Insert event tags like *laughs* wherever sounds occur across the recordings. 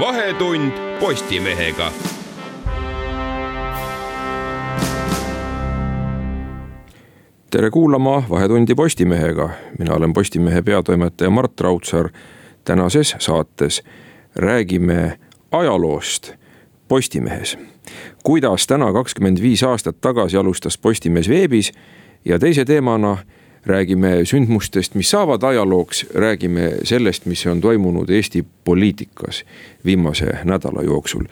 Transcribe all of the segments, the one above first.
vahetund Postimehega. tere kuulama Vahetundi Postimehega, mina olen Postimehe peatoimetaja Mart Raudsaar. tänases saates räägime ajaloost Postimehes. kuidas täna kakskümmend viis aastat tagasi alustas Postimees veebis ja teise teemana räägime sündmustest, mis saavad ajalooks, räägime sellest, mis on toimunud Eesti poliitikas viimase nädala jooksul.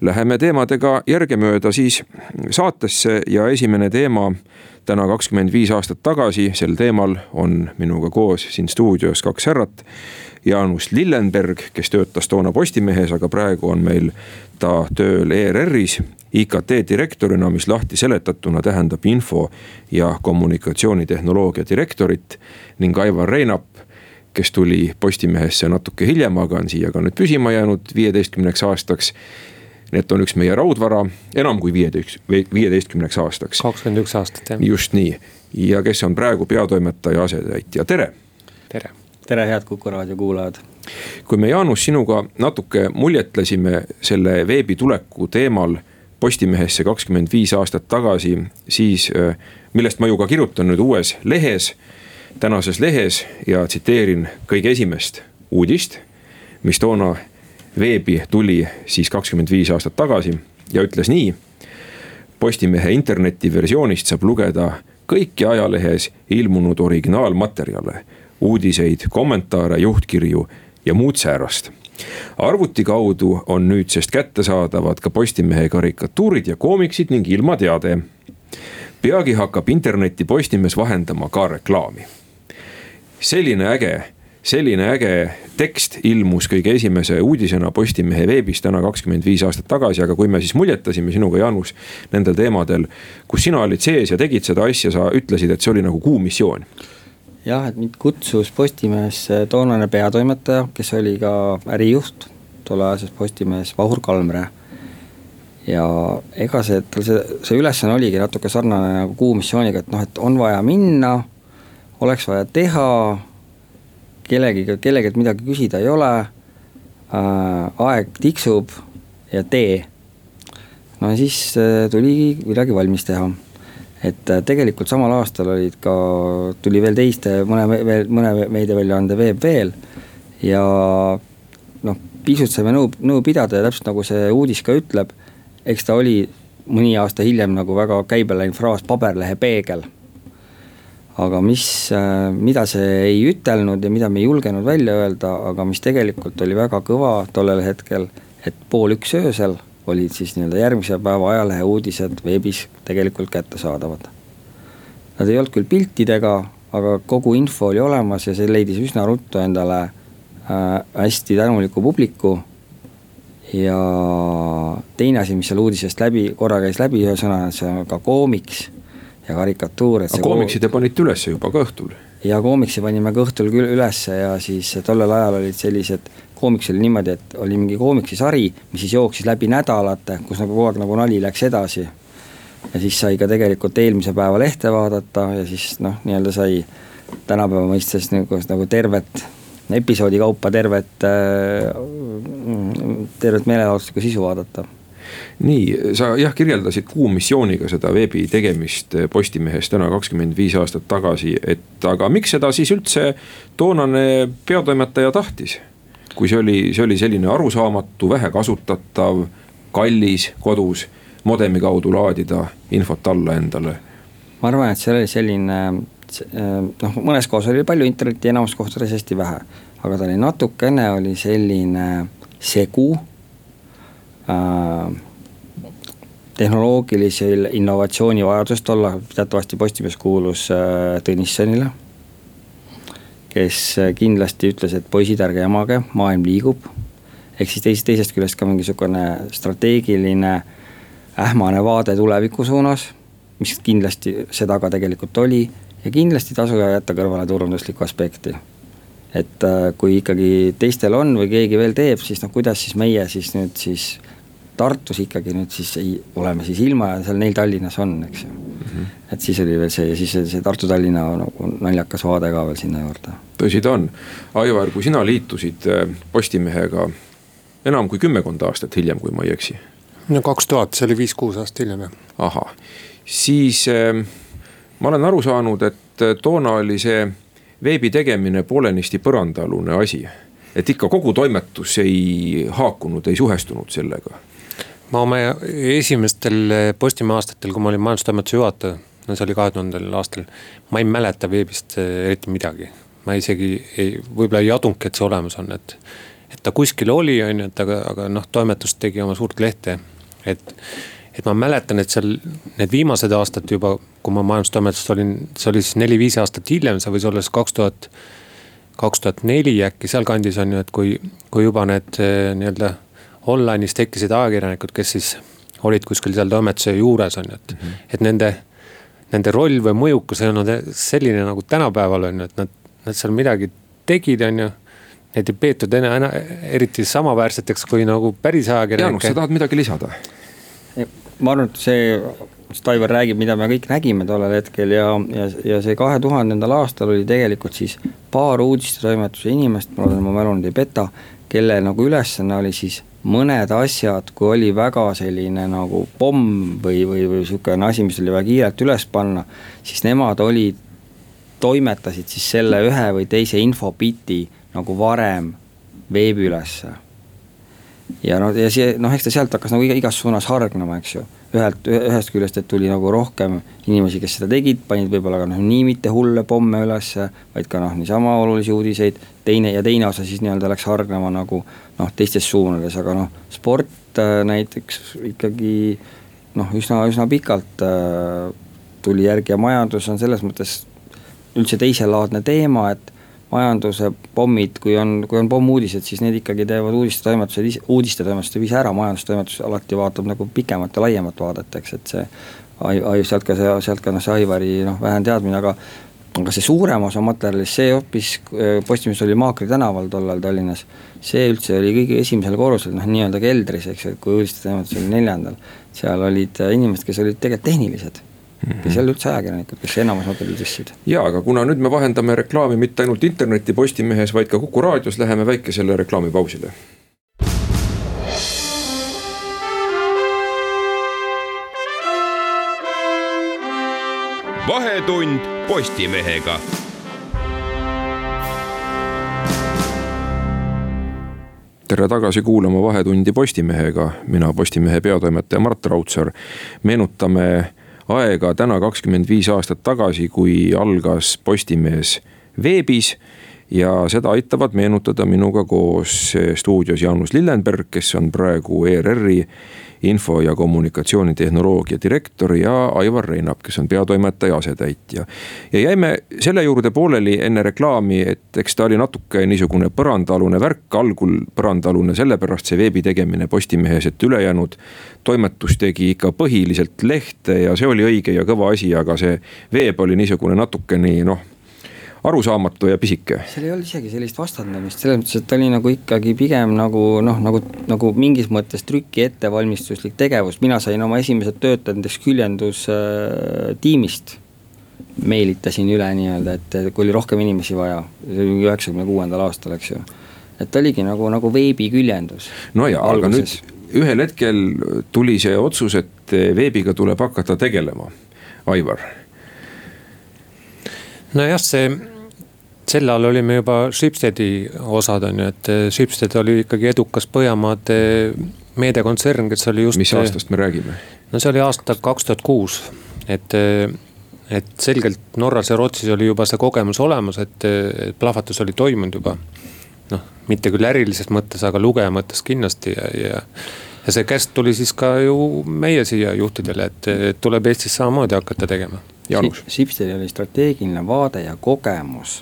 Läheme teemadega järgemööda siis saatesse ja esimene teema täna kakskümmend viis aastat tagasi, sel teemal on minuga koos siin stuudios kaks härrat. Jaanus Lillenberg, kes töötas toona Postimehes, aga praegu on meil ta tööl ERR-is IKT direktorina, mis lahti seletatuna tähendab info ja kommunikatsioonitehnoloogia direktorit. ning Aivar Reinap, kes tuli Postimehesse natuke hiljem, aga on siia ka nüüd püsima jäänud viieteistkümneks aastaks. nii et on üks meie raudvara enam kui viieteist, viieteistkümneks aastaks. kakskümmend üks aastat jah. just nii ja kes on praegu peatoimetaja asetäitja, tere. tere, tere, head Kuku raadio kuulajad kui me Jaanus sinuga natuke muljetlesime selle veebi tuleku teemal Postimehesse kakskümmend viis aastat tagasi, siis äh, millest ma ju ka kirjutan nüüd uues lehes, tänases lehes ja tsiteerin kõige esimest uudist, mis toona veebi tuli siis kakskümmend viis aastat tagasi ja ütles nii. Postimehe internetiversioonist saab lugeda kõiki ajalehes ilmunud originaalmaterjale, uudiseid, kommentaare, juhtkirju ja muud säärast arvuti kaudu on nüüdsest kättesaadavad ka Postimehe karikatuurid ja koomiksid ning ilmateade. peagi hakkab interneti Postimees vahendama ka reklaami. selline äge, selline äge tekst ilmus kõige esimese uudisena Postimehe veebis täna kakskümmend viis aastat tagasi, aga kui me siis muljetasime sinuga, Jaanus, nendel teemadel, kus sina olid sees ja tegid seda asja, sa ütlesid, et see oli nagu kuu missioon jah, et mind kutsus Postimehesse toonane peatoimetaja, kes oli ka ärijuht tolleaegses Postimehes, Vahur Kalmre. ja ega see, tal see, see ülesanne oligi natuke sarnane nagu Kuu missiooniga, et noh, et on vaja minna, oleks vaja teha, kellegiga, kellelgi midagi küsida ei ole äh,, aeg tiksub ja tee. no siis äh, tuligi midagi valmis teha et äh, tegelikult samal aastal olid ka, tuli veel teiste, mõne veel, mõne meediaväljaande veeb veel. ja noh, pisut saime nõu, nõu pidada ja täpselt nagu see uudis ka ütleb, eks ta oli mõni aasta hiljem nagu väga käibe läinud fraas paberlehe peegel. aga mis, äh, mida see ei ütelnud ja mida me ei julgenud välja öelda, aga mis tegelikult oli väga kõva tollel hetkel, et pool üks öösel olid siis nii-öelda järgmise päeva ajalehe uudised veebis tegelikult kättesaadavad. Nad ei olnud küll piltidega, aga kogu info oli olemas ja see leidis üsna ruttu endale äh, hästi tänuliku publiku. ja teine asi, mis seal uudisest läbi, korra käis läbi ühe sõna, see on ka koomiks ja karikatuur. aga koomiksid te panite ülesse juba ka õhtul? ja koomiksi panime ka õhtul küll ülesse ja siis tollel ajal olid sellised koomiks oli niimoodi, et oli mingi koomiksisari, mis siis jooksis läbi nädalate, kus nagu kogu aeg nagu nali läks edasi. ja siis sai ka tegelikult eelmise päeva lehte vaadata ja siis noh, nii-öelda sai tänapäeva mõistes nagu, nagu tervet episoodi kaupa tervet, äh, tervet meelelahutuslikku sisu vaadata nii, sa jah kirjeldasid kuu missiooniga seda veebi tegemist Postimehes täna kakskümmend viis aastat tagasi, et aga miks seda siis üldse toonane peatoimetaja tahtis? Kui see oli, see oli selline arusaamatu, vähe kasutatav, kallis kodus modemi kaudu laadida infot alla endale. ma arvan, et see oli selline noh, mõnes kohas oli palju internetti, enamus kohtades hästi vähe. aga ta oli natukene, oli selline segu äh, tehnoloogilisel innovatsiooni vajadust olla, teatavasti Postimees kuulus äh, Tõnissonile kes kindlasti ütles, et poisid, ärge jamage, maailm liigub. ehk siis teisest, teisest küljest ka mingisugune strateegiline ähmane vaade tuleviku suunas, mis kindlasti seda ka tegelikult oli ja kindlasti ei tasu jätta kõrvale turunduslikku aspekti et äh, kui ikkagi teistel on või keegi veel teeb, siis noh, kuidas siis meie siis nüüd siis Tartus ikkagi nüüd siis ei, oleme siis ilma ja seal neil Tallinnas on, eks ju mm. -hmm. et siis oli veel see ja siis see, see Tartu-Tallinna nagu naljakas vaade ka veel sinna juurde. tõsi ta on, Aivar, kui sina liitusid äh, Postimehega enam kui kümmekond aastat hiljem, kui ma ei eksi. no kaks tuhat, see oli viis-kuus aastat hiljem jah. ahah, siis äh, ma olen aru saanud, et äh, toona oli see veebi tegemine poolenisti põrandaalune asi. et ikka kogu toimetus ei haakunud, ei suhestunud sellega ma oma esimestel Postimehe aastatel, kui ma olin majandustoimetuse juhataja, no see oli kahe tuhandendal aastal, ma ei mäleta veebist eh, eriti midagi. ma isegi ei, võib-olla ei adunudki, et see olemas on, et, et ta kuskil oli, on ju, et aga, aga noh, toimetus tegi oma suurt lehte, et et ma mäletan, et seal need viimased aastad juba, kui ma majandustoimetuses olin, see oli siis neli-viis aastat hiljem, see võis olla siis kaks tuhat, kaks tuhat neli äkki sealkandis on ju, et kui, kui juba need eh, nii-öelda online'is tekkisid ajakirjanikud, kes siis olid kuskil seal toimetuse juures on ju, et mm, -hmm. et nende. Nende roll või mõjukus ei olnud selline nagu tänapäeval on ju, et nad, nad seal midagi tegid, on ju neid ei peetud enne, enne eriti samaväärseteks kui nagu päris ajakirjanikke. Jaanus, sa tahad midagi lisada? ma arvan, et see, mis Taivar räägib, mida me kõik nägime tollel hetkel ja, ja, ja see kahe tuhandendal aastal oli tegelikult siis paar uudistetoimetuse inimest, ma loodan, ma mälu nüüd ei peta, kelle nagu ülesanne oli siis mõned asjad, kui oli väga selline nagu pomm või, või, või sihukene asi, mis oli vaja kiirelt üles panna, siis nemad olid, toimetasid siis selle ühe või teise infobitti nagu varem veebi ülesse. ja noh, ja see noh, eks ta sealt hakkas nagu igas suunas hargnema, eks ju ühelt, ühest küljest, et tuli nagu rohkem inimesi, kes seda tegid, panid võib-olla ka noh, nii mitte hulle pomme ülesse, vaid ka noh, niisama olulisi uudiseid. teine ja teine osa siis nii-öelda läks hargnema nagu noh, teistes suunades, aga noh, sport äh, näiteks ikkagi noh, üsna, üsna pikalt äh, tuli järgi ja majandus on selles mõttes üldse teiselaadne teema, et majanduse pommid, kui on, kui on pommuudised, siis need ikkagi teevad uudistetoimetused ise, uudistetoimetused ise ära, majandustoimetus alati vaatab nagu pikemat ja laiemat vaadet, eks, et see. ai-, sealt ka see, sealt ka noh, see Aivari noh, vähene teadmine, aga aga see suurem osa materjalist, see hoopis, Postimees oli Maakri tänaval tollal Tallinnas. see üldse oli kõige esimesel korrusel, noh nii-öelda keldris, eks ju, kui uudistetoimetus oli neljandal. seal olid inimesed, kes olid tegelikult tehnilised. Kes ei olnud üldse ajakirjanikud, kes enamus tõstsid. ja, aga kuna nüüd me vahendame reklaami mitte ainult interneti Postimehes, vaid ka Kuku raadios, läheme väikesele reklaamipausile. vahetund Postimehega tere tagasi kuulama Vahetundi Postimehega, mina Postimehe peatoimetaja Mart Raudsaar. meenutame aega täna kakskümmend viis aastat tagasi, kui algas Postimees veebis ja seda aitavad meenutada minuga koos stuudios Jaanus Lillenberg, kes on praegu ERR-i info- ja kommunikatsioonitehnoloogia direktor ja Aivar Reinap, kes on peatoimetaja asetäitja. ja jäime selle juurde pooleli enne reklaami, et eks ta oli natuke niisugune põrandaalune värk, algul põrandaalune sellepärast see veebi tegemine Postimehes, et ülejäänud toimetus tegi ikka põhiliselt lehte ja see oli õige ja kõva asi, aga see veeb oli niisugune natuke nii noh arusaamatu ja pisike. seal ei olnud isegi sellist vastandamist, selles mõttes, et ta oli nagu ikkagi pigem nagu noh, nagu, nagu mingis mõttes trüki ettevalmistuslik tegevus, mina sain oma esimesed töötajad näiteks küljendustiimist äh,. meelitasin üle nii-öelda, et kui oli rohkem inimesi vaja, see oli üheksakümne kuuendal aastal, eks ju. et ta oligi nagu, nagu veebiküljendus. no ja, aga nüüd ühel hetkel tuli see otsus, et veebiga tuleb hakata tegelema, Aivar nojah, see sel ajal olime juba Schibstedi osad on ju, et eh, Schibsted oli ikkagi edukas Põhjamaade meediakontsern, kes oli just. mis aastast me räägime? no see oli aasta kaks tuhat kuus, et, eh, et selgelt Norras ja Rootsis oli juba see kogemus olemas, et, plahvatus oli toimunud juba. noh, mitte küll ärilises mõttes, aga lugeja mõttes kindlasti ja, ja ja see käsk tuli siis ka ju meie siia juhtidele, et tuleb Eestis samamoodi hakata tegema. Jaanus. Sipstel oli strateegiline vaade ja kogemus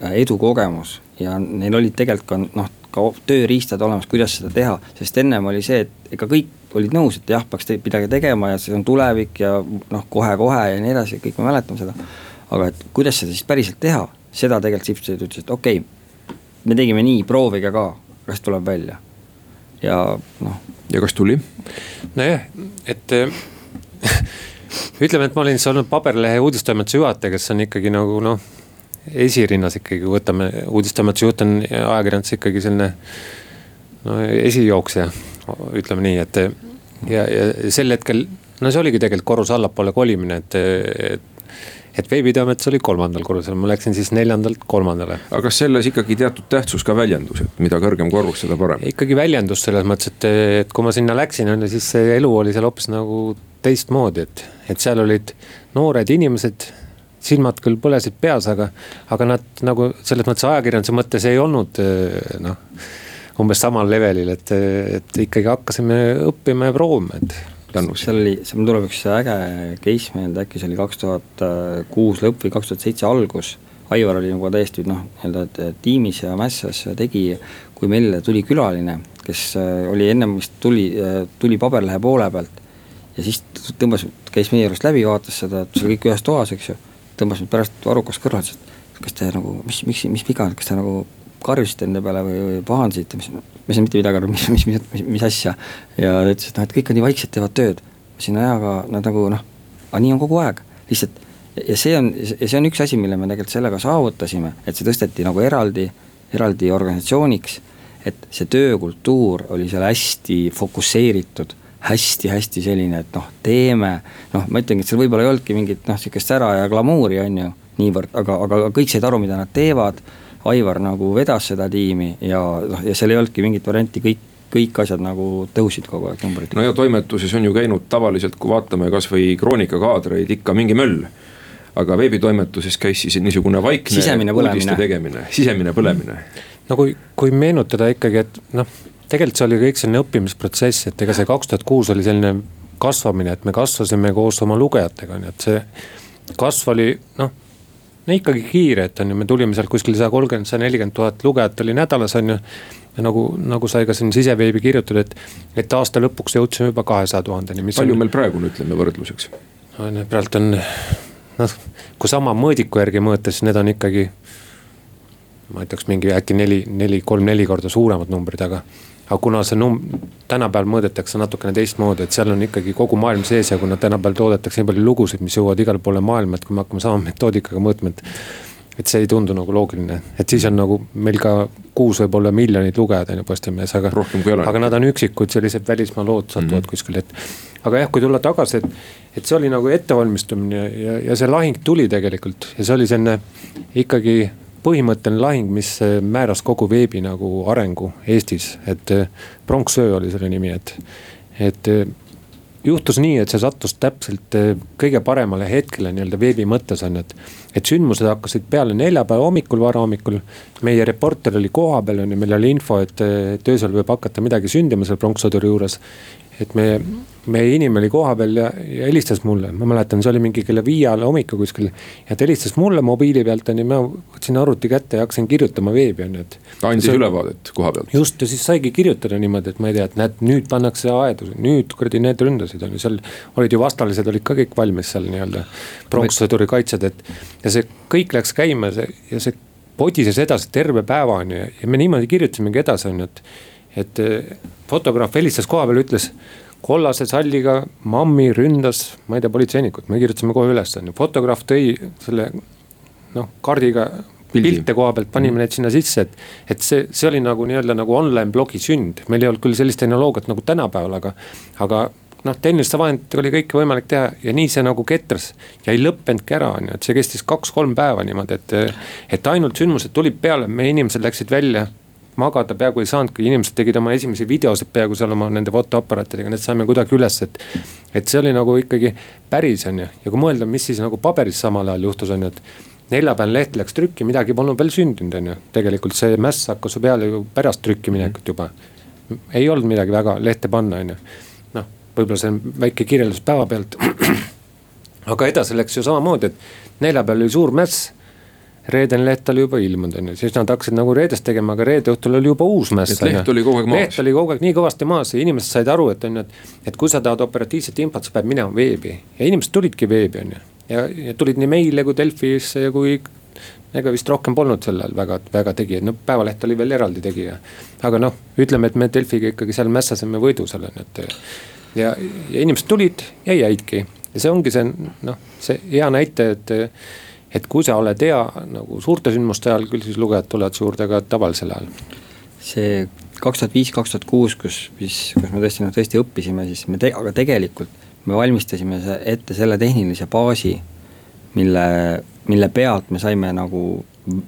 edukogemus ja neil olid tegelikult ka noh, ka tööriistad olemas, kuidas seda teha, sest ennem oli see, et ega kõik olid nõus, et jah, peaks te midagi tegema ja see on tulevik ja noh, kohe-kohe ja nii edasi, kõik me mäletame seda. aga et kuidas seda siis päriselt teha, seda tegelikult Sipsted ütles, et okei okay,, me tegime nii, proovige ka, kas tuleb välja. ja noh. ja kas tuli? nojah, et *laughs* ütleme, et ma olin olnud paberlehe uudistoimetuse juhataja, kes on ikkagi nagu noh, esirinnas ikkagi võtame, uudistoimetuse juht on ajakirjanduses ikkagi selline no esijooksja ütleme nii, et ja, ja sel hetkel, no see oligi tegelikult korrus allapoole kolimine, et, et et veebitoimetus oli kolmandal korrusel, ma läksin siis neljandalt kolmandale. aga kas selles ikkagi teatud tähtsus ka väljendus, et mida kõrgem korrus, seda parem? ikkagi väljendus selles mõttes, et, et kui ma sinna läksin, on ju, siis see elu oli seal hoopis nagu teistmoodi, et, et seal olid noored inimesed silmad küll põlesid peas, aga, aga nad nagu selles mõttes ajakirjanduse mõttes ei olnud noh umbes samal levelil, et, et ikkagi hakkasime õppima ja proovima, et. seal oli, seal tuleb üks äge case meelde, äkki see oli kaks tuhat kuus lõpp või kaks tuhat seitse algus. Aivar oli nagu täiesti noh, nii-öelda tiimis ja mässas tegi, kui meile tuli külaline, kes oli ennem vist tuli, tuli paberlehe poole pealt. ja siis tõmbas, käis meie juurest läbi, vaatas seda, et see oli kõik ühes toas, eks ju. Tõmbas mind pärast varrukas kõrvale, ütles, et kas te nagu, mis, miks, mis viga, kas te nagu karjusite enda peale või, või pahandasite, mis, ma ei saanud mitte midagi aru, mis, mis, mis, mis, mis asja. ja ta ütles, et noh, et kõik on nii vaikselt, teevad tööd. ma ütlesin, nojah, aga nad nagu noh, aga nii on kogu aeg, lihtsalt. ja see on, ja see on üks asi, mille me tegelikult sellega saavutasime, et see tõsteti nagu eraldi, eraldi organisatsiooniks. et see töökultuur oli seal hästi fokusseeritud hästi-hästi selline, et noh, teeme, noh, ma ütlengi, et seal võib-olla ei olnudki mingit noh, sihukest sära ja glamuuri, on ju, niivõrd, aga, aga kõik said aru, mida nad teevad Aivar nagu vedas seda tiimi ja noh, ja seal ei olnudki mingit varianti, kõik kõik asjad nagu tõusid kogu aeg numbrid. no ja toimetuses on ju käinud tavaliselt, kui vaatame kasvõi Kroonika kaadreid, ikka mingi möll. aga veebitoimetuses käis siis niisugune vaikne uudiste tegemine, sisemine põlemine. no kui, kui meenutada ikkagi, et noh, tegelikult see oli kõik selline õppimisprotsess, et ega see kaks tuhat kuus oli selline kasvamine, et me kasvasime koos oma lugejatega, nii et see kasv oli noh no ikkagi kiire, et on ju, me tulime sealt kuskil sada kolmkümmend, sada nelikümmend tuhat lugejat oli nädalas, on ju. ja nagu, nagu sai ka siin siseveebi kirjutatud, et, et aasta lõpuks jõudsime juba kahesaja tuhandeni. palju on... meil praegu on, ütleme võrdluseks? no praegu on noh, kui sama mõõdiku järgi mõõta, siis need on ikkagi. ma ütleks mingi äkki neli, neli, kolm-neli korda suuremad numbrid, aga aga kuna see num-, tänapäeval mõõdetakse natukene teistmoodi, et seal on ikkagi kogu maailm sees ja kuna tänapäeval toodetakse nii palju lugusid, mis jõuavad igale poole maailma, et kui me hakkame sama metoodikaga mõõtma, et. et see ei tundu nagu loogiline, et siis on nagu meil ka kuus võib-olla miljonit lugejat on ju Postimehes, aga. aga nad on üksikud sellised välismaa lood satuvad mm -hmm. kuskile, et. aga jah, kui tulla tagasi, et, et see oli nagu ettevalmistumine ja, ja, ja see lahing tuli tegelikult ja see oli selline ikkagi põhimõtteline lahing, mis äh, määras kogu veebi nagu arengu Eestis, et pronksöö oli selle nimi, et, et äh, juhtus nii, et see sattus täpselt kõige paremale hetkele nii-öelda veebi mõttes on et. et sündmused hakkasid peale neljapäeva hommikul, varahommikul. meie reporter oli kohapeal on ju, meil oli info, et öösel võib hakata midagi sündima seal pronkssõduri juures et me, meie inimene oli kohapeal ja, ja helistas mulle, ma mäletan, see oli mingi kella viie alla hommikul kuskil. ja ta helistas mulle mobiili pealt on ju, ma võtsin arvuti kätte ja hakkasin kirjutama veebi on ju, et. ta andis see, ülevaadet koha pealt. just ja siis saigi kirjutada niimoodi, et ma ei tea, et näed, nüüd pannakse aedu, nüüd kuradi need ründasid on ju, seal. olid ju vastalised olid ka kõik valmis seal nii-öelda, pronkssõduri kaitsjad, et. ja see kõik läks käima see, ja see podises edasi terve päeva on ju ja me niimoodi kirjutasimegi edasi on ju, et et eh, fotograaf helistas koha peal, ütles kollase salliga mammi ründas, ma ei tea, politseinikut, me kirjutasime kohe üles, on ju, fotograaf tõi selle noh, kaardiga pilte koha pealt, panime need sinna sisse, et. et see, see oli nagu nii-öelda nagu online blogi sünd, meil ei olnud küll sellist tehnoloogiat nagu tänapäeval, aga, aga noh, tehniliste vahenditega oli kõike võimalik teha ja nii see nagu ketras. ja ei lõppenudki ära, on ju, et see kestis kaks-kolm päeva niimoodi, et, et ainult sündmused tulid peale, meie inimesed läksid välja magada peaaegu ei saanudki, inimesed tegid oma esimesi videosid peaaegu seal oma nende fotoaparaatidega, need saime kuidagi üles, et. et see oli nagu ikkagi päris, on ju, ja kui mõelda, mis siis nagu paberis samal ajal juhtus, on ju, et. neljapäevane leht läks trükki, midagi polnud veel sündinud, on ju, tegelikult see mäss hakkas ju peale ju pärast trükkiminekut juba. ei olnud midagi väga lehte panna, on ju. noh, võib-olla see on väike kirjeldus päevapealt. *clears throat* aga edasi läks ju samamoodi, et neljapäeval oli suur mäss reedene leht oli juba ilmunud, on ju, siis nad hakkasid nagu reedest tegema, aga reede õhtul oli juba uus mäss. leht oli kogu aeg maas. leht oli kogu aeg nii kõvasti maas ja inimesed said aru, et on ju, et, et kui sa tahad operatiivset infot, sa pead minema veebi ja inimesed tulidki veebi, on ju. ja, ja tulid nii meile kui Delfisse ja kui ega vist rohkem polnud sel ajal väga, väga tegijaid, no Päevaleht oli veel eraldi tegija. aga noh, ütleme, et me Delfiga ikkagi seal mässasime võidu ju, et. ja, ja inimesed tulid ja jäidki ja see ongi see noh, see hea näite, et et kui sa oled hea nagu suurte sündmuste ajal, küll siis lugejad tulevad juurde ka tavalisel ajal. see kaks tuhat viis, kaks tuhat kuus, kus, mis, kus me tõesti, noh tõesti õppisime, siis me te-, aga tegelikult me valmistasime ette selle tehnilise baasi, mille, mille pealt me saime nagu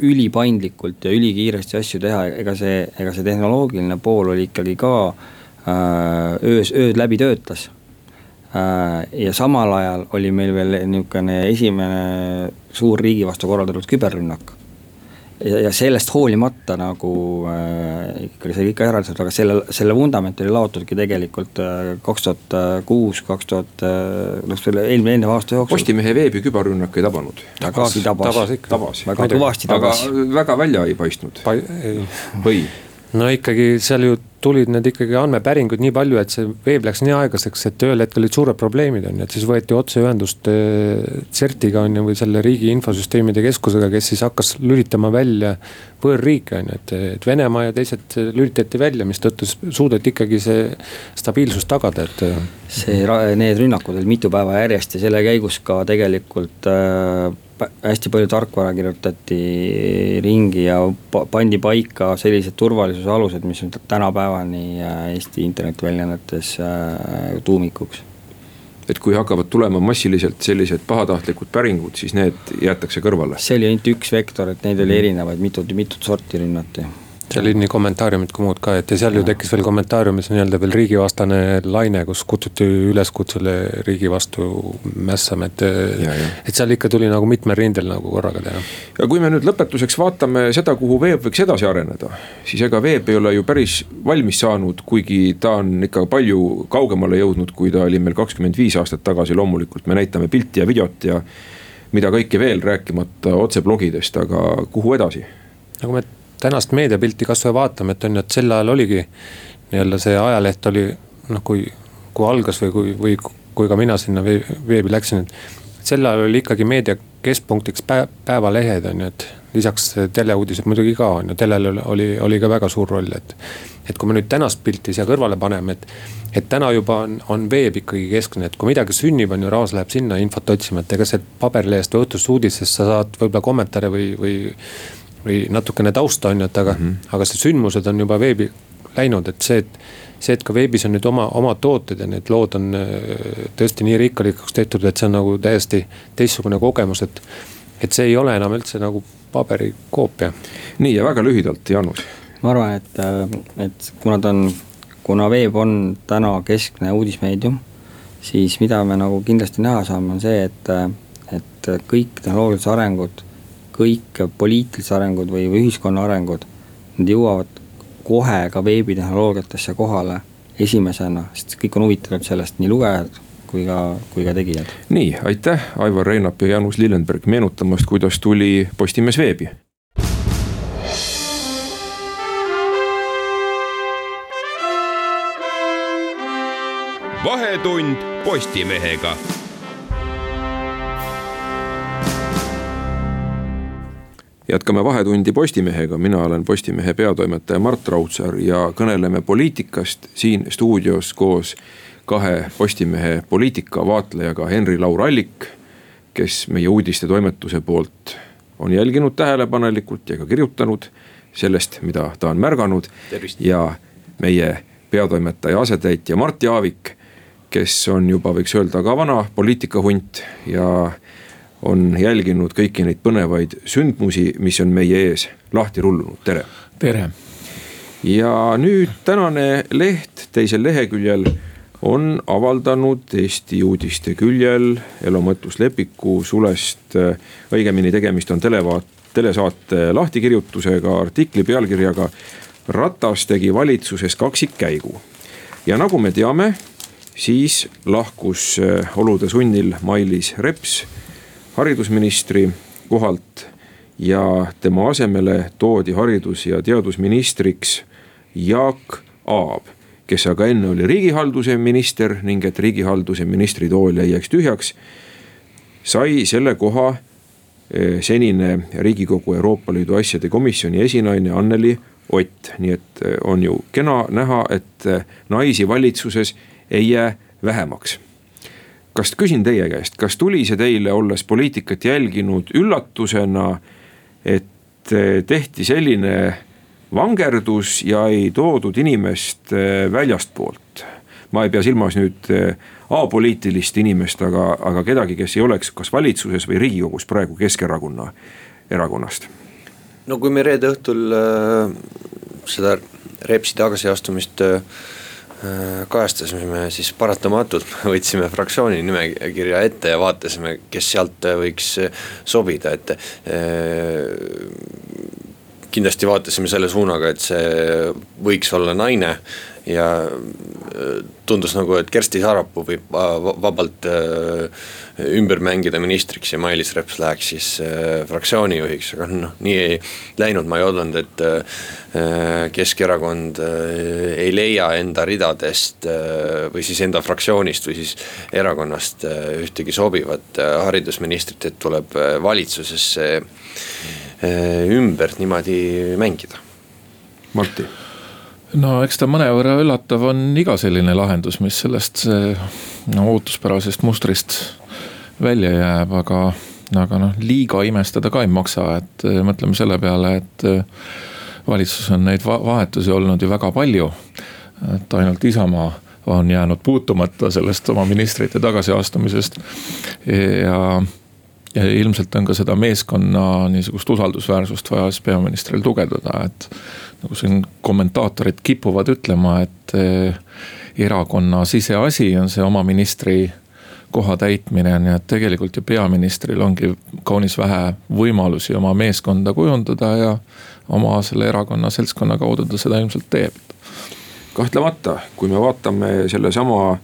ülipaindlikult ja ülikiiresti asju teha, ega see, ega see tehnoloogiline pool oli ikkagi ka äh, öös, ööd läbi töötas Äh, ja samal ajal oli meil veel niisugune esimene suur riigi vastu korraldatud küberrünnak. ja, ja sellest hoolimata nagu äh, ikkagi sai kõik ära tehtud, aga selle, selle vundament oli laotudki tegelikult äh, kaks tuhat kuus, kaks tuhat, noh selle eelmine, eelneva aasta jooksul. Postimehe veebi küberrünnak ei tabanud. tabas, tabas, tabas, väga kõvasti tabas. väga välja ei paistnud pa. või? No ikkagi seal ju tulid need ikkagi andmepäringud nii palju, et see veeb läks nii aeglaseks, et ühel hetkel olid suured probleemid, on ju, et siis võeti otseühendust äh, CERT-iga on ju, või selle riigi infosüsteemide keskusega, kes siis hakkas lülitama välja võõrriike on ju, et, et Venemaa ja teised lülitati välja, mistõttu suudeti ikkagi see stabiilsus tagada, et. Äh, see, need rünnakud olid mitu päeva järjest ja selle käigus ka tegelikult äh, hästi palju tarkvara kirjutati ringi ja pandi paika sellised turvalisuse alused, mis on tänapäevani äh, Eesti internetiväljaannetes äh, tuumikuks. et kui hakkavad tulema massiliselt sellised pahatahtlikud päringud, siis need jäetakse kõrvale? see oli ainult üks vektor, et neid oli mm. erinevaid, mitut, mitut sorti rünnati seal olid nii kommentaariumid kui muud ka, et ja seal ju tekkis veel kommentaariumis nii-öelda veel riigivastane laine, kus kutsuti üleskutsele riigi vastu mässama, et. et seal ikka tuli nagu mitmel rindel nagu korraga teha. ja kui me nüüd lõpetuseks vaatame seda, kuhu veeb võiks edasi areneda, siis ega veeb ei ole ju päris valmis saanud, kuigi ta on ikka palju kaugemale jõudnud, kui ta oli meil kakskümmend viis aastat tagasi, loomulikult me näitame pilti ja videot ja mida kõike veel, rääkimata otseblogidest, aga kuhu edasi? nagu me tänast meediapilti kasvõi vaatame, et on ju, et sel ajal oligi nii-öelda see ajaleht oli noh, kui, kui algas või kui, või kui ka mina sinna veebi läksin, et sel ajal oli ikkagi meedia keskpunktiks päev, päevalehed on ju, et lisaks teleuudised muidugi ka on ju, telel oli, oli ka väga suur roll, et. et kui me nüüd tänast pilti siia kõrvale paneme, et, et täna juba on, on veeb ikkagi keskne, et kui midagi sünnib, on ju, rahvas läheb sinna infot otsima, et ega see paberlehest või õhtust uudistest sa saad võib-olla kommentaare või, või või natukene tausta on ju, et aga mm, -hmm. aga see sündmused on juba veebi läinud, et see, et. see, et ka veebis on nüüd oma, omad tooted ja need lood on äh, tõesti nii rikkalikuks tehtud, et see on nagu täiesti teistsugune kogemus, et. et see ei ole enam üldse nagu paberikoopia. nii ja väga lühidalt, Jaanus. ma arvan, et, äh, et kuna ta on, kuna veeb on täna keskne uudismeedium, siis mida me nagu kindlasti näha saame, on see, et, äh, et kõik tehnoloogilised arengud kõik poliitilised arengud või, või ühiskonna arengud, nad jõuavad kohe ka veebitehnoloogiatesse kohale esimesena, sest kõik on huvitatud sellest, nii lugejad kui ka, kui ka tegijad. nii, aitäh, Aivar Reinap ja Jaanus Lillenberg meenutamast, kuidas tuli Postimees veebi. vahetund Postimehega jätkame Vahetundi Postimehega, mina olen Postimehe peatoimetaja Mart Raudsaar ja kõneleme poliitikast siin stuudios koos kahe Postimehe poliitikavaatlejaga Henri-Laur Allik, kes meie uudistetoimetuse poolt on jälginud tähelepanelikult ja ka kirjutanud sellest, mida ta on märganud. ja meie peatoimetaja asetäitja Mart Jaavik, kes on juba, võiks öelda, ka vana poliitikahunt ja on jälginud kõiki neid põnevaid sündmusi, mis on meie ees lahti rullunud, tere. tere. ja nüüd tänane leht teisel leheküljel on avaldanud Eesti uudiste küljel Elo Mõttus Lepiku sulest, õigemini tegemist on televaat-, telesaate lahtikirjutusega, artikli pealkirjaga Ratas tegi valitsuses kaksikkäigu. ja nagu me teame, siis lahkus olude sunnil Mailis Reps haridusministri kohalt ja tema asemele toodi haridus- ja teadusministriks Jaak Aab, kes aga enne oli riigihalduse minister ning et riigihalduse ministri tool ei jääks tühjaks, sai selle koha eh, senine Riigikogu Euroopa Liidu asjade komisjoni esinaine Anneli Ott, nii et eh, on ju kena näha, et eh, naisi valitsuses ei jää vähemaks kas küsin teie käest, kas tuli see teile, olles poliitikat jälginud, üllatusena, et tehti selline vangerdus ja ei toodud inimest eh, väljastpoolt. ma ei pea silmas nüüd eh, apoliitilist inimest, aga, aga kedagi, kes ei oleks kas valitsuses või riigikogus praegu Keskerakonna erakonnast. no kui me reede õhtul äh, seda Repsi tagasiastumist äh, kajastasime, siis paratamatult võtsime fraktsiooni nimekirja ette ja vaatasime, kes sealt võiks sobida, et kindlasti vaatasime selle suunaga, et see võiks olla naine ja tundus nagu, et Kersti Sarapuu võib vabalt ümber mängida ministriks ja Mailis Reps läheks siis fraktsiooni juhiks, aga noh, nii ei läinud, ma ei oodanud, et Keskerakond ei leia enda ridadest või siis enda fraktsioonist või siis erakonnast ühtegi sobivat haridusministrit, et tuleb valitsusesse ümber niimoodi mängida. Martti no eks ta mõnevõrra üllatav on iga selline lahendus, mis sellest no, ootuspärasest mustrist välja jääb, aga, aga noh, liiga imestada ka ei maksa, et mõtleme selle peale, et valitsuses on neid vahetusi olnud ju väga palju. et ainult Isamaa on jäänud puutumata sellest oma ministrite tagasiastumisest ja ja ilmselt on ka seda meeskonna niisugust usaldusväärsust vaja siis peaministril tugevdada, et. nagu siin kommentaatorid kipuvad ütlema, et eh, erakonna siseasi on see oma ministri koha täitmine, nii et tegelikult ju peaministril ongi kaunis vähe võimalusi oma meeskonda kujundada ja oma selle erakonna seltskonna kaudu ta seda ilmselt teeb. kahtlemata, kui me vaatame sellesama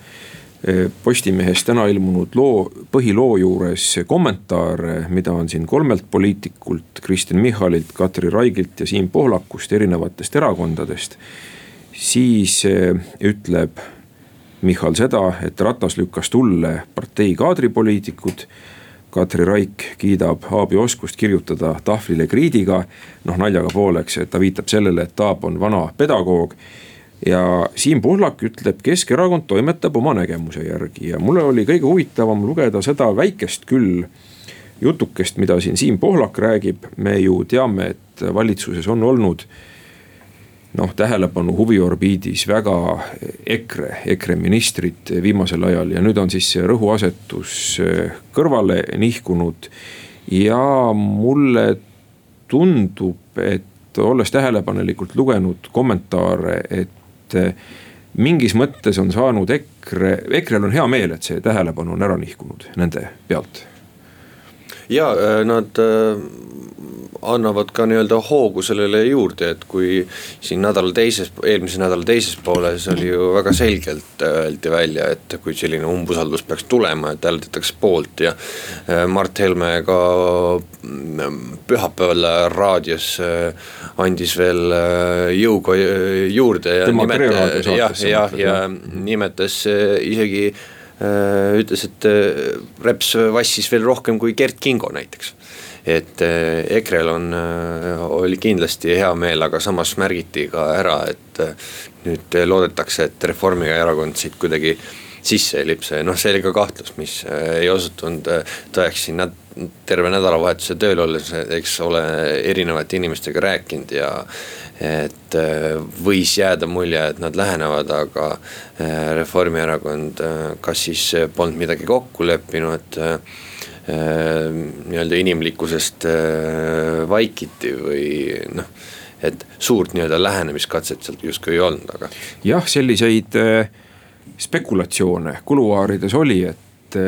Postimehes täna ilmunud loo, põhiloo juures kommentaare, mida on siin kolmelt poliitikult, Kristen Michalilt, Katri Raigilt ja Siim Pohlakust erinevatest erakondadest. siis eh, ütleb Michal seda, et Ratas lükkas tulle partei kaadripoliitikud. Katri Raik kiidab Aabi oskust kirjutada tahvlile kriidiga, noh naljaga pooleks, et ta viitab sellele, et Aab on vana pedagoog ja Siim Pohlak ütleb, Keskerakond toimetab oma nägemuse järgi ja mulle oli kõige huvitavam lugeda seda väikest küll jutukest, mida siin Siim Pohlak räägib, me ju teame, et valitsuses on olnud noh, tähelepanu huviorbiidis väga EKRE, EKRE ministrid viimasel ajal ja nüüd on siis see rõhuasetus kõrvale nihkunud. ja mulle tundub, et olles tähelepanelikult lugenud kommentaare, et et eh, mingis mõttes on saanud EKRE, EKRE-l on hea meel, et see tähelepanu on ära nihkunud nende pealt. ja äh, nad äh, annavad ka nii-öelda hoogu sellele juurde, et kui siin nädala teises, eelmise nädala teises pooles oli ju väga selgelt öeldi välja, et kui selline umbusaldus peaks tulema, et hääletatakse poolt ja. Äh, Mart Helme ka mm, pühapäeval raadios äh, andis veel äh, jõuga juurde ja nimetas, jah, jah, ja nimetas isegi ütles, et Reps vassis veel rohkem kui Gert Kingo näiteks et eh, EKRE-l on, eh, oli kindlasti hea meel, aga samas märgiti ka ära, et eh, nüüd loodetakse, et Reformierakond siit kuidagi sisse ei lipse, noh, see oli ka kahtlus, mis ei osutunud tõeks siin näd-, terve nädalavahetuse tööl olles, eks ole, erinevate inimestega rääkinud ja. et võis jääda mulje, et nad lähenevad, aga Reformierakond kas siis polnud midagi kokku leppinud nii-öelda inimlikkusest äh, vaikiti või noh et suurt nii-öelda lähenemiskatset sealt justkui ei olnud, aga. jah, selliseid äh, spekulatsioone kuluaarides oli, et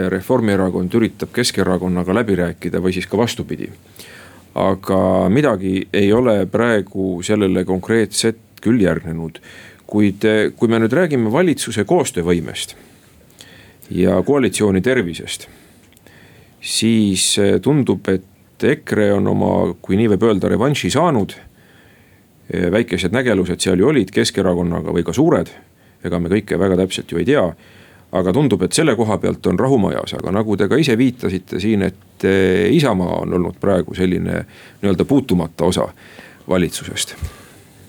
Reformierakond üritab Keskerakonnaga läbi rääkida või siis ka vastupidi. aga midagi ei ole praegu sellele konkreetset küll järgnenud. kuid kui me nüüd räägime valitsuse koostöövõimest ja koalitsiooni tervisest siis eh, tundub, et EKRE on oma, kui nii võib öelda, revanši saanud. väikesed nägelused seal ju olid Keskerakonnaga või ka suured, ega me kõike väga täpselt ju ei tea. Aga tundub, et selle koha pealt on rahu majas, aga nagu te ka ise viitasite siin, et eh, Isamaa on olnud praegu selline nii-öelda puutumata osa valitsusest.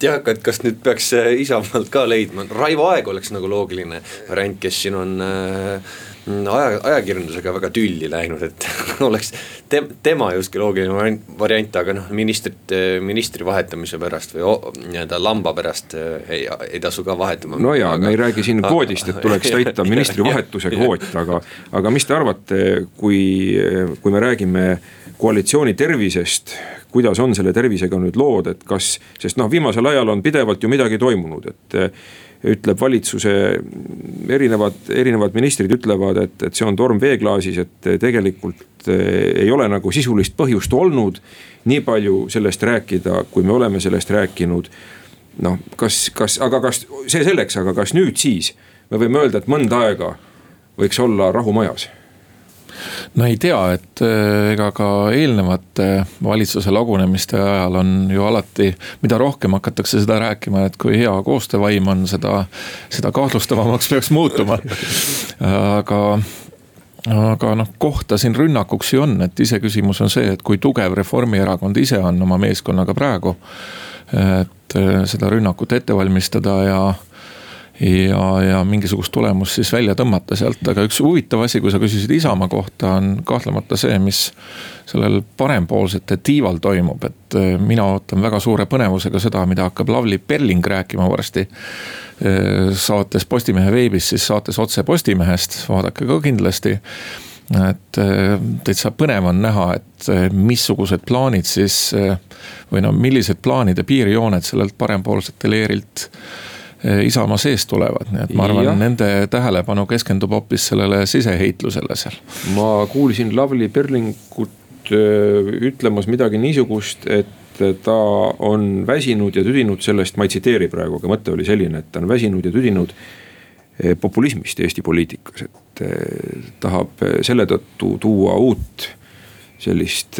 Jah, aga et kas nüüd peaks Isamaalt ka leidma, Raivo Aeg oleks nagu loogiline variant, kes siin on äh, aja, ajakirjandusega väga tülli läinud, et *laughs* oleks te, tema justkui loogiline variant, aga noh, ministrit, ministri vahetamise pärast või nii-öelda lamba pärast eh, ei, ei tasu ka vahetama. no ja aga... me ei räägi siin kvoodist, et tuleks *laughs* täita ministri vahetuse kvoot, *laughs* aga, aga mis te arvate, kui, kui me räägime koalitsiooni tervisest, kuidas on selle tervisega nüüd lood, et kas, sest noh, viimasel ajal on pidevalt ju midagi toimunud, et ütleb valitsuse erinevad, erinevad ministrid ütlevad, et, et see on torm veeklaasis, et tegelikult eh, ei ole nagu sisulist põhjust olnud nii palju sellest rääkida, kui me oleme sellest rääkinud. noh, kas, kas, aga kas see selleks, aga kas nüüd siis me võime öelda, et mõnda aega võiks olla rahu majas no ei tea, et äh, ega ka eelnevate valitsuse lagunemiste ajal on ju alati, mida rohkem hakatakse seda rääkima, et kui hea koostöövaim on, seda, seda kahtlustavamaks *laughs* peaks muutuma. aga aga noh, kohta siin rünnakuks ju on, et iseküsimus on see, et kui tugev Reformierakond ise on oma meeskonnaga praegu. et äh, seda rünnakut ette valmistada ja ja, ja mingisugust tulemust siis välja tõmmata sealt, aga üks huvitav asi, kui sa küsisid Isamaa kohta, on kahtlemata see, mis sellel parempoolsete tiival toimub, et äh, mina ootan väga suure põnevusega seda, mida hakkab Lavly Perling rääkima varsti. Äh, saates Postimehe veebis, siis saates otse Postimehest, vaadake ka kindlasti. Et äh, täitsa põnev on näha, et missugused plaanid siis või no millised plaanid ja piirjooned sellelt parempoolsete leerilt Eh, Isamaa seest tulevad, nii et ma arvan, nende tähelepanu keskendub hoopis sellele siseheitlusele seal. ma kuulsin Lavly Perlingut eh, ütlemas midagi niisugust, et ta on väsinud ja tüdinud sellest, ma ei tsiteeri praegu, aga mõte oli selline, et ta on väsinud ja tüdinud populismist Eesti poliitikas, et tahab selle tõttu tuua uut sellist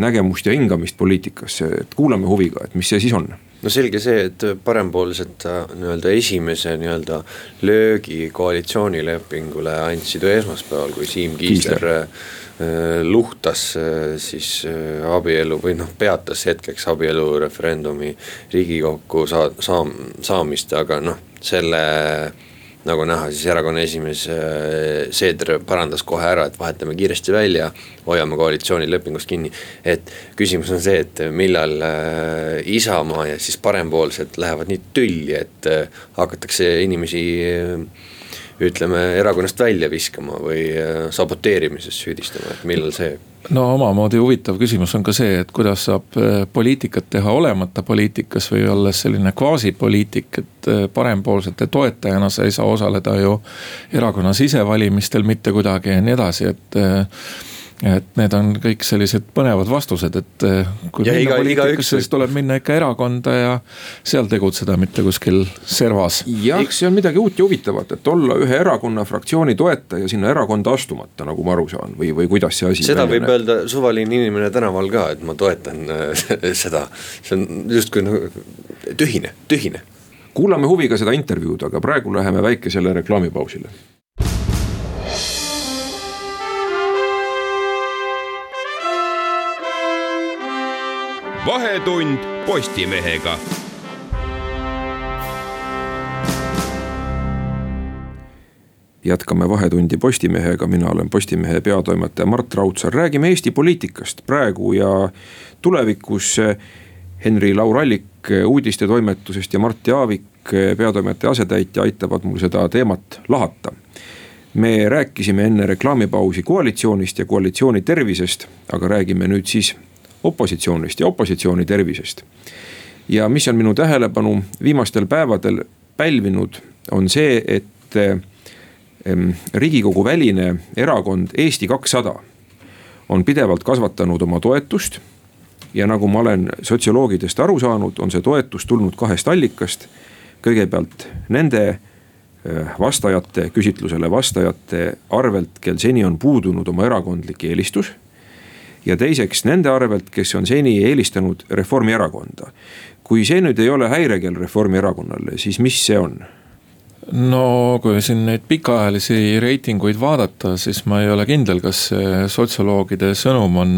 nägemust ja hingamist poliitikasse, et kuulame huviga, et mis see siis on no selge see, et parempoolsed äh, nii-öelda esimese nii-öelda löögi koalitsioonilepingule andsid esmaspäeval, kui Siim Kiisler äh, luhtas äh, siis abielu või noh, peatas hetkeks abielureferendumi riigikokku saa-, saam-, saamist, aga noh, selle nagu näha, siis erakonna esimees äh, Seeder parandas kohe ära, et vahetame kiiresti välja, hoiame koalitsioonilepingust kinni. et küsimus on see, et millal äh, Isamaa ja siis parempoolsed lähevad nii tülli, et äh, hakatakse inimesi ütleme erakonnast välja viskama või saboteerimises süüdistama, et millal see no omamoodi huvitav küsimus on ka see, et kuidas saab äh, poliitikat teha olemata poliitikas või olles selline kvaasipoliitik, et äh, parempoolsete toetajana sa ei saa osaleda ju erakonna sisevalimistel mitte kuidagi ja nii edasi, et äh, et need on kõik sellised põnevad vastused, et eh, kui ja minna poliitikasse, siis tuleb minna ikka erakonda ja seal tegutseda, mitte kuskil servas. jah, see on midagi uut ja huvitavat, et olla ühe erakonna fraktsiooni toetaja sinna erakonda astumata, nagu ma aru saan, või, või kuidas see asi. seda võib näeb? öelda suvaline inimene tänaval ka, et ma toetan äh, *laughs* seda, see on justkui nagu tühine, tühine. kuulame huviga seda intervjuud, aga praegu läheme väikesele reklaamipausile vahetund Postimehega. jätkame Vahetundi Postimehega, mina olen Postimehe peatoimetaja Mart Raudsaar, räägime Eesti poliitikast praegu ja tulevikus. Henri Laur-Allik uudistetoimetusest ja Mart Jaavik, peatoimetaja asetäitja, aitavad mul seda teemat lahata me rääkisime enne reklaamipausi koalitsioonist ja koalitsiooni tervisest, aga räägime nüüd siis opositsioonist ja opositsiooni tervisest. ja mis on minu tähelepanu viimastel päevadel pälvinud, on see, et riigikogu väline erakond Eesti kakssada on pidevalt kasvatanud oma toetust. ja nagu ma olen sotsioloogidest aru saanud, on see toetus tulnud kahest allikast. kõigepealt nende eh, vastajate, küsitlusele vastajate arvelt, kel seni on puudunud oma erakondlik eelistus ja teiseks nende arvelt, kes on seni eelistanud Reformierakonda. kui see nüüd ei ole häirekell Reformierakonnale, siis mis see on? no kui siin neid pikaajalisi reitinguid vaadata, siis ma ei ole kindel, kas see sotsioloogide sõnum on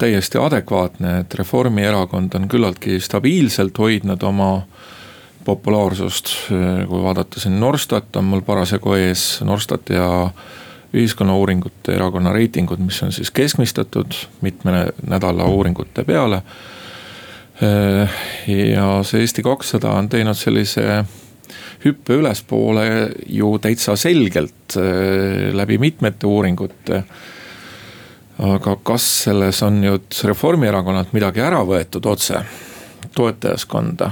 täiesti adekvaatne, et Reformierakond on küllaltki stabiilselt hoidnud oma populaarsust. kui vaadata siin Norstat on mul parasjagu ees, Norstat ja ühiskonnauuringute erakonna reitingud, mis on siis keskmistatud mitme nädala uuringute peale. ja see Eesti kakssada on teinud sellise hüppe ülespoole ju täitsa selgelt äh, läbi mitmete uuringute. aga kas selles on nüüd Reformierakonnalt midagi ära võetud otse toetajaskonda?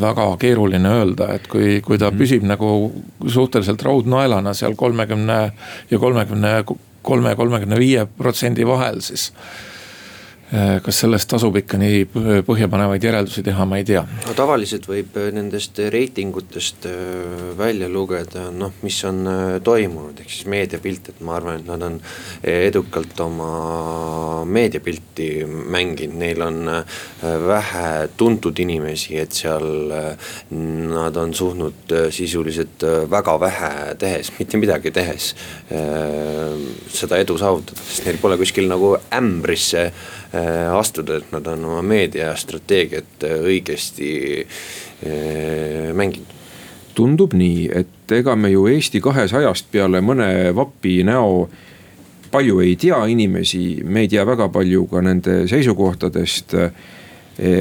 Väga keeruline öelda, et kui, kui ta mhm. püsib nagu suhteliselt raudnaelana seal kolmekümne ja kolmekümne kolme, kolmekümne viie protsendi vahel, siis kas sellest tasub ikka nii põhjapanevaid järeldusi teha, ma ei tea. no tavaliselt võib äh, nendest reitingutest äh, välja lugeda, noh, mis on toimunud, ehk siis meediapilt, et ma arvan, et nad on edukalt oma meediapilti mänginud, neil on vähe tuntud inimesi, et seal nad on suutnud sisuliselt väga vähe tehes, mitte midagi tehes seda edu saavutada, sest neil pole kuskil nagu ämbrisse Äh, astuda, et nad on oma meediastrateegiat äh, õigesti äh, mänginud tundub nii, et ega me ju Eesti kahesajast peale mõne vapi näo palju ei tea inimesi, me ei tea väga palju ka nende seisukohtadest.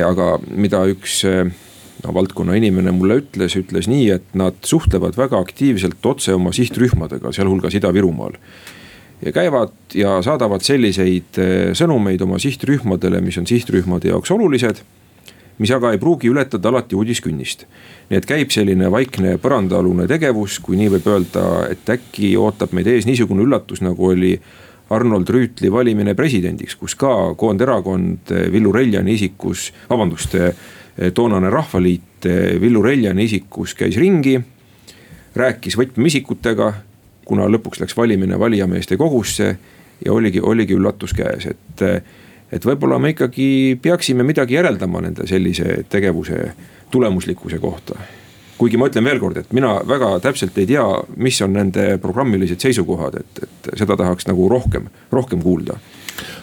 aga mida üks no, valdkonna inimene mulle ütles, ütles nii, et nad suhtlevad väga aktiivselt otse oma sihtrühmadega, sealhulgas Ida-Virumaal ja käivad ja saadavad selliseid eh, sõnumeid oma sihtrühmadele, mis on sihtrühmade jaoks olulised. mis aga ei pruugi ületada alati uudiskünnist. nii et käib selline vaikne põrandaalune tegevus, kui nii võib öelda, et äkki ootab meid ees niisugune üllatus, nagu oli Arnold Rüütli valimine presidendiks, kus ka koonderakond eh, Villu Reljani isikus, vabandust, eh, toonane Rahvaliit Villu Reljani isikus käis ringi. rääkis võtmeisikutega kuna lõpuks läks valimine valijameeste kogusse ja oligi, oligi üllatus käes, et. et võib-olla me ikkagi peaksime midagi järeldama nende sellise tegevuse tulemuslikkuse kohta. kuigi ma ütlen veel kord, et mina väga täpselt ei tea, mis on nende programmilised seisukohad, et, et seda tahaks nagu rohkem, rohkem kuulda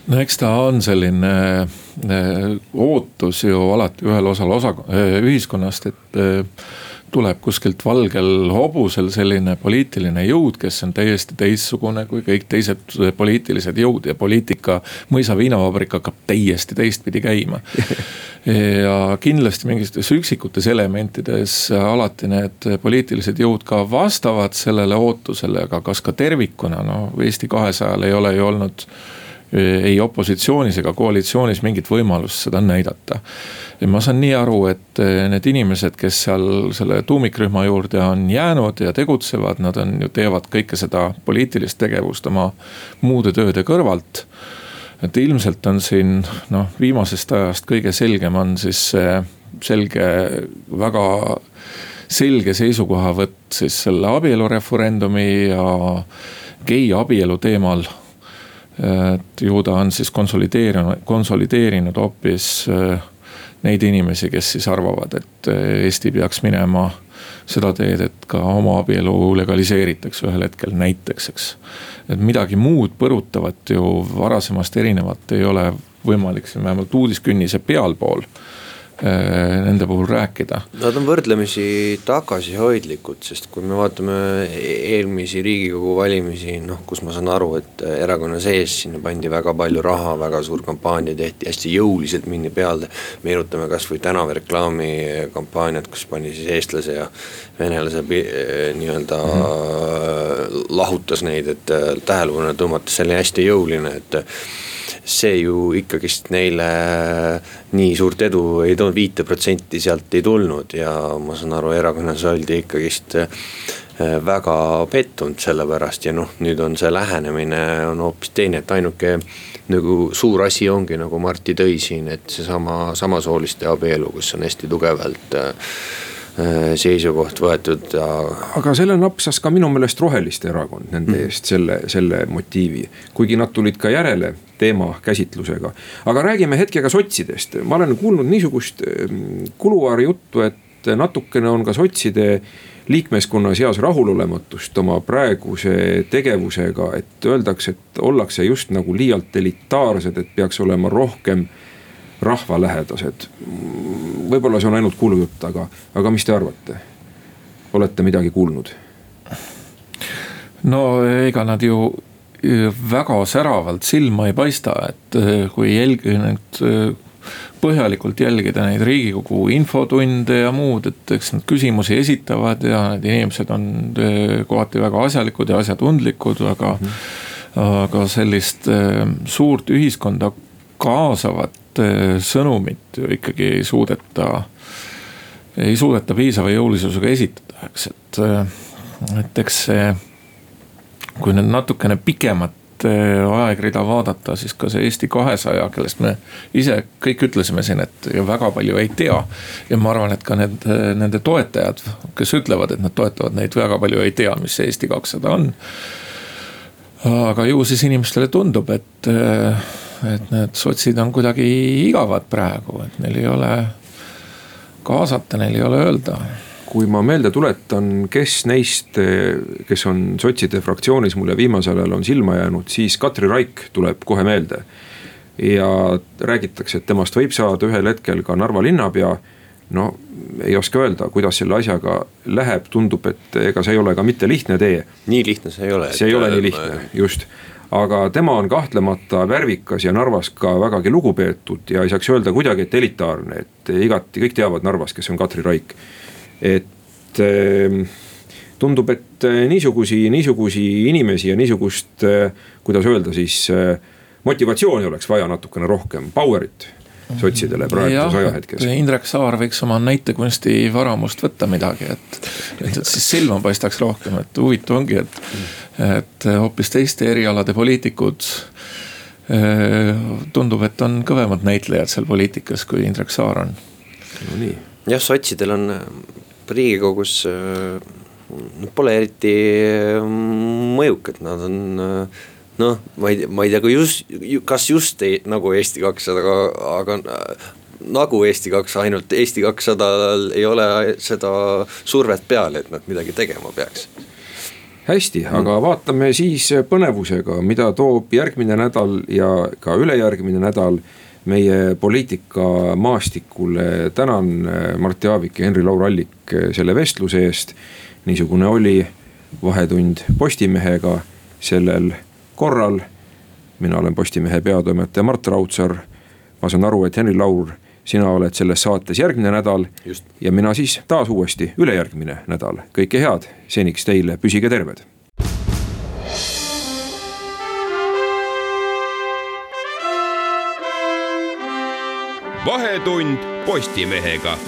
no eks ta on selline äh, ootus ju alati ühel osal osa ühiskonnast, et äh, tuleb kuskilt valgel hobusel selline poliitiline jõud, kes on täiesti teistsugune kui kõik teised poliitilised jõud ja poliitika. mõisa viinavabrik hakkab täiesti teistpidi käima. *laughs* ja kindlasti mingites üksikutes elementides alati need poliitilised jõud ka vastavad sellele ootusele, aga kas ka tervikuna, no Eesti kahesajal ei ole ju olnud ei opositsioonis ega koalitsioonis mingit võimalust seda näidata. ja ma saan nii aru, et eh, need inimesed, kes seal selle tuumikrühma juurde on jäänud ja tegutsevad, nad on ju, teevad kõike seda poliitilist tegevust oma muude tööde kõrvalt. et ilmselt on siin noh, viimasest ajast kõige selgem on siis see selge, väga selge seisukohavõtt siis selle abielureferendumi ja geiabielu teemal et ju ta on siis konsolideerinud, konsolideerinud hoopis äh, neid inimesi, kes siis arvavad, et äh, Eesti peaks minema seda teed, et ka homoabielu legaliseeritakse ühel hetkel näiteks, eks. et midagi muud põrutavat ju varasemast erinevat ei ole võimalik siin vähemalt uudiskünnise pealpool nende puhul rääkida. Nad on võrdlemisi tagasihoidlikud, sest kui me vaatame eelmisi riigikogu valimisi, noh, kus ma saan aru, et erakonna sees sinna pandi väga palju raha, väga suur kampaania tehti, hästi jõuliselt mindi peale. meenutame kasvõi tänavareklaami kampaaniat, kus pani siis eestlase ja venelase nii-öelda mm -hmm. lahutas neid, et tähelepanu tõmmata, see oli hästi jõuline, et see ju ikkagist neile nii suurt edu ei toonud, viite protsenti sealt ei tulnud ja ma saan aru, erakonnas oldi ikkagist äh, väga pettunud selle pärast ja noh, nüüd on see lähenemine on hoopis teine, et ainuke nagu suur asi ongi nagu Marti tõi siin, et seesama samasooliste abielu, kus on hästi tugevalt äh, seisukoht võetud aga selle napsas ka minu meelest Roheliste Erakond nende mm. eest selle, selle motiivi, kuigi nad tulid ka järele teema käsitlusega. aga räägime hetke ka sotsidest, ma olen kuulnud niisugust kuluaari juttu, et natukene on ka sotside liikmeskonna seas rahulolematust oma praeguse tegevusega, et öeldakse, et ollakse just nagu liialt elitaarsed, et peaks olema rohkem rahvalähedased. võib-olla see on ainult kuulujutt, aga, aga mis te arvate? olete midagi kuulnud? no ega nad ju väga säravalt silma ei paista, et kui jälgi nüüd põhjalikult jälgida neid riigikogu infotunde ja muud, et eks nad küsimusi esitavad ja need inimesed on eh, kohati väga asjalikud ja asjatundlikud, aga mm. -hmm. aga sellist eh, suurt ühiskonda kaasavat eh, sõnumit ju ikkagi ei suudeta, ei suudeta piisava jõulisusega esitada, eks, et, et eks see kui nüüd natukene pikemat Eh, aegrida vaadata, siis ka see Eesti kahesaja, kellest me ise kõik ütlesime siin, et väga palju ei tea. ja ma arvan, et ka need, nende toetajad, kes ütlevad, et nad toetavad neid, väga palju ei tea, mis see Eesti kakssada on. aga ju siis inimestele tundub, et, et need sotsid on kuidagi igavad praegu, et neil ei ole kaasata, neil ei ole öelda kui ma meelde tuletan, kes neist, kes on sotside fraktsioonis mulle viimasel ajal on silma jäänud, siis Katri Raik tuleb kohe meelde. ja räägitakse, et temast võib saada ühel hetkel ka Narva linnapea. no ei oska öelda, kuidas selle asjaga läheb, tundub, et ega see ei ole ka mitte lihtne tee. nii lihtne see ei ole. see ei ole nii lihtne, just aga tema on kahtlemata värvikas ja Narvas ka vägagi lugupeetud ja ei saaks öelda kuidagi, et elitaarne, et igati kõik teavad Narvas, kes on Katri Raik. Et ehm, tundub, et niisugusi, niisugusi inimesi ja niisugust, eh, kuidas öelda siis, eh, motivatsiooni oleks vaja natukene rohkem, power'it sotsidele praeguses ajahetkes. Indrek Saar võiks oma näitekunsti varamust võtta midagi, et, et, et siis silma paistaks rohkem, et huvitav ongi, et, et hoopis teiste erialade poliitikud tundub, et on kõvemad näitlejad seal poliitikas, kui Indrek Saar on. no nii. jah, sotsidel on riigikogus nad pole eriti mõjukad, nad on noh, ma ei, ma ei tea, kui just, kas just ei, nagu Eesti kakssada, aga, aga nagu Eesti kakssada, ainult Eesti kakssada ei ole seda survet peal, et nad midagi tegema peaks hästi, aga vaatame siis põnevusega, mida toob järgmine nädal ja ka ülejärgmine nädal meie poliitikamaastikule. tänan äh, Mart Jaavik ja Henri-Laur Allik äh, selle vestluse eest. niisugune oli Vahetund Postimehega sellel korral. mina olen Postimehe peatoimetaja Mart Raudsaar. ma saan aru, et Henri-Laur, sina oled selles saates järgmine nädal. ja mina siis taas uuesti ülejärgmine nädal, kõike head seniks teile, püsige terved vahetund Postimehega